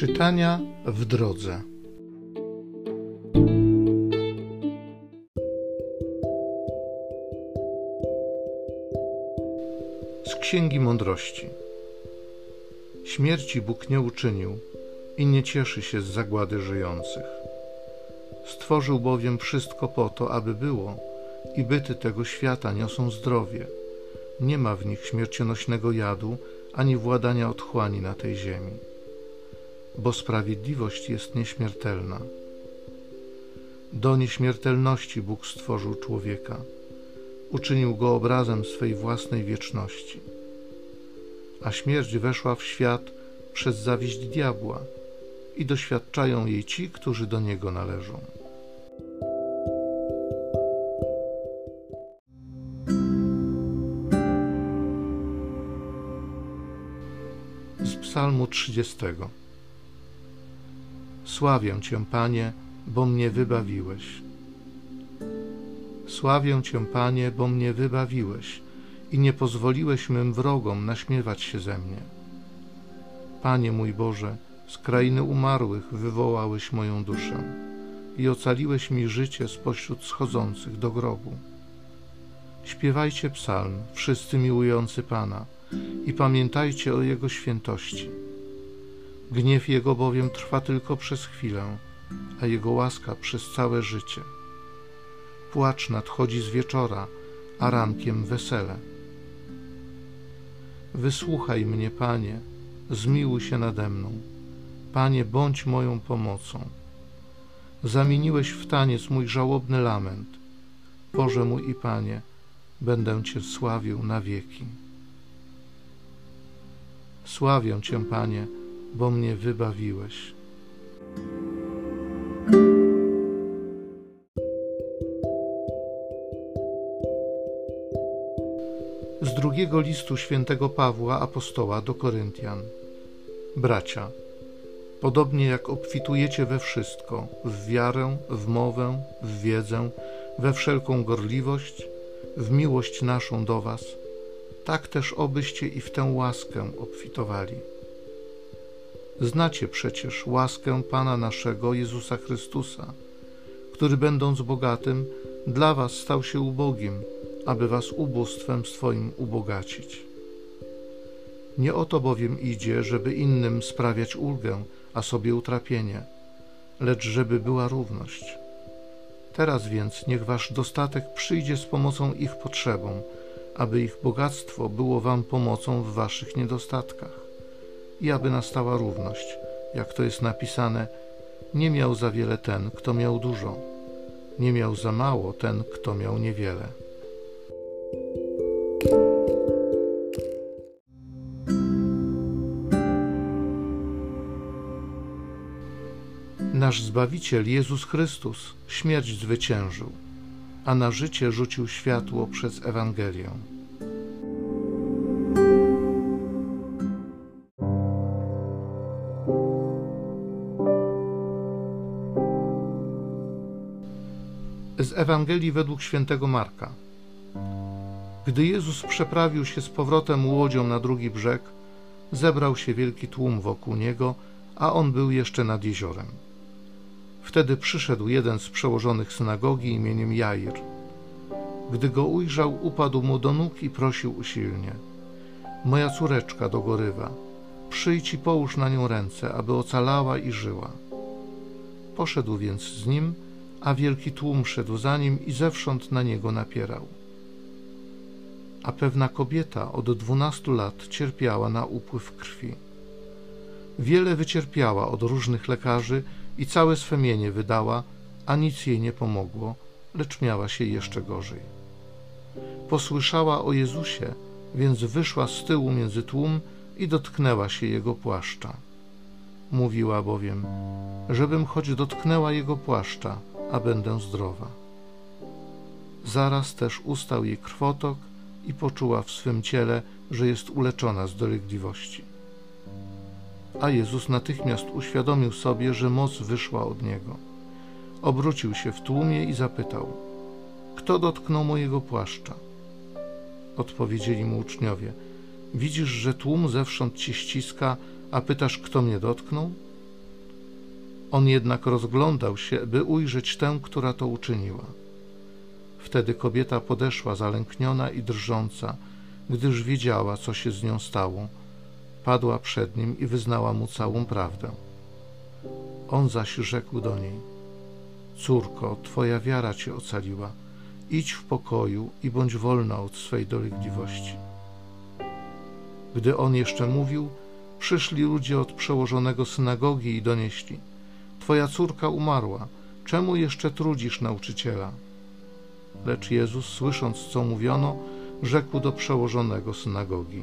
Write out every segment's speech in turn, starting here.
Czytania w drodze. Z Księgi Mądrości. Śmierci Bóg nie uczynił i nie cieszy się z zagłady żyjących. Stworzył bowiem wszystko po to, aby było, i byty tego świata niosą zdrowie. Nie ma w nich śmiercionośnego jadu, ani władania otchłani na tej ziemi bo sprawiedliwość jest nieśmiertelna. Do nieśmiertelności Bóg stworzył człowieka, uczynił go obrazem swej własnej wieczności. A śmierć weszła w świat przez zawiść diabła i doświadczają jej ci, którzy do niego należą. Z Psalmu 30. Sławię Cię, Panie, bo mnie wybawiłeś. Sławię Cię, Panie, bo mnie wybawiłeś i nie pozwoliłeś mym wrogom naśmiewać się ze mnie. Panie mój Boże, z krainy umarłych wywołałeś moją duszę i ocaliłeś mi życie spośród schodzących do grobu. Śpiewajcie psalm, wszyscy miłujący Pana, i pamiętajcie o Jego świętości Gniew Jego bowiem trwa tylko przez chwilę, a Jego łaska przez całe życie. Płacz nadchodzi z wieczora, a rankiem wesele. Wysłuchaj mnie, Panie, zmiłuj się nade mną. Panie, bądź moją pomocą. Zamieniłeś w taniec mój żałobny lament. Boże mój i Panie, będę Cię sławił na wieki. Sławię Cię, Panie, bo mnie wybawiłeś. Z drugiego listu świętego Pawła apostoła do Koryntian. Bracia, podobnie jak obfitujecie we wszystko, w wiarę, w mowę, w wiedzę, we wszelką gorliwość, w miłość naszą do Was, tak też obyście i w tę łaskę obfitowali. Znacie przecież łaskę Pana naszego Jezusa Chrystusa, który będąc bogatym, dla was stał się ubogim, aby was ubóstwem swoim ubogacić. Nie o to bowiem idzie, żeby innym sprawiać ulgę, a sobie utrapienie, lecz żeby była równość. Teraz więc niech wasz dostatek przyjdzie z pomocą ich potrzebom, aby ich bogactwo było wam pomocą w waszych niedostatkach i aby nastała równość. Jak to jest napisane, nie miał za wiele ten, kto miał dużo, nie miał za mało ten, kto miał niewiele. Nasz Zbawiciel Jezus Chrystus śmierć zwyciężył, a na życie rzucił światło przez Ewangelię. Z Ewangelii według świętego Marka. Gdy Jezus przeprawił się z powrotem łodzią na drugi brzeg, zebrał się wielki tłum wokół niego, a on był jeszcze nad jeziorem. Wtedy przyszedł jeden z przełożonych synagogi imieniem Jair. Gdy go ujrzał, upadł mu do nóg i prosił usilnie: Moja córeczka dogorywa, przyjdź i połóż na nią ręce, aby ocalała i żyła. Poszedł więc z nim a wielki tłum szedł za nim i zewsząd na niego napierał. A pewna kobieta od dwunastu lat cierpiała na upływ krwi. Wiele wycierpiała od różnych lekarzy i całe swe mienie wydała, a nic jej nie pomogło, lecz miała się jeszcze gorzej. Posłyszała o Jezusie, więc wyszła z tyłu między tłum i dotknęła się jego płaszcza. Mówiła bowiem, żebym choć dotknęła jego płaszcza, a będę zdrowa. Zaraz też ustał jej krwotok i poczuła w swym ciele, że jest uleczona z dolegliwości. A Jezus natychmiast uświadomił sobie, że moc wyszła od niego. Obrócił się w tłumie i zapytał: Kto dotknął mojego płaszcza? Odpowiedzieli mu uczniowie: Widzisz, że tłum zewsząd ci ściska, a pytasz, kto mnie dotknął? On jednak rozglądał się, by ujrzeć tę, która to uczyniła. Wtedy kobieta podeszła zalękniona i drżąca, gdyż wiedziała, co się z nią stało. Padła przed nim i wyznała mu całą prawdę. On zaś rzekł do niej: Córko, twoja wiara cię ocaliła. Idź w pokoju i bądź wolna od swej dolegliwości. Gdy on jeszcze mówił, przyszli ludzie od przełożonego synagogi i donieśli: Twoja córka umarła, czemu jeszcze trudzisz nauczyciela? Lecz Jezus, słysząc, co mówiono, rzekł do przełożonego synagogi: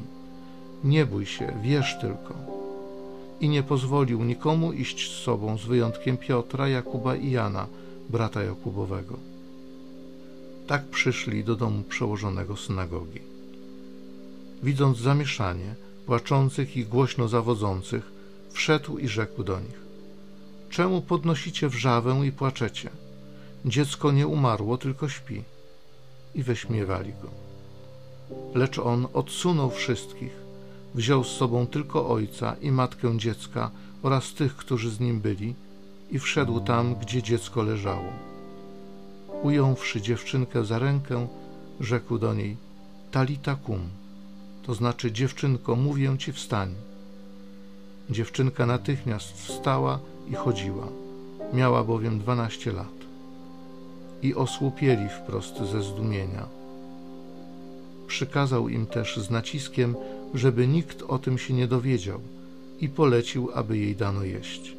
Nie bój się, wierz tylko. I nie pozwolił nikomu iść z sobą, z wyjątkiem Piotra, Jakuba i Jana, brata Jakubowego. Tak przyszli do domu przełożonego synagogi. Widząc zamieszanie, płaczących i głośno zawodzących, wszedł i rzekł do nich: Czemu podnosicie wrzawę i płaczecie? Dziecko nie umarło, tylko śpi. I wyśmiewali go. Lecz on odsunął wszystkich, wziął z sobą tylko ojca i matkę dziecka oraz tych, którzy z nim byli, i wszedł tam, gdzie dziecko leżało. Ująwszy dziewczynkę za rękę, rzekł do niej: Talita kum, to znaczy dziewczynko, mówię ci wstań. Dziewczynka natychmiast wstała i chodziła. Miała bowiem dwanaście lat. I osłupieli wprost ze zdumienia. Przykazał im też z naciskiem, żeby nikt o tym się nie dowiedział i polecił, aby jej dano jeść.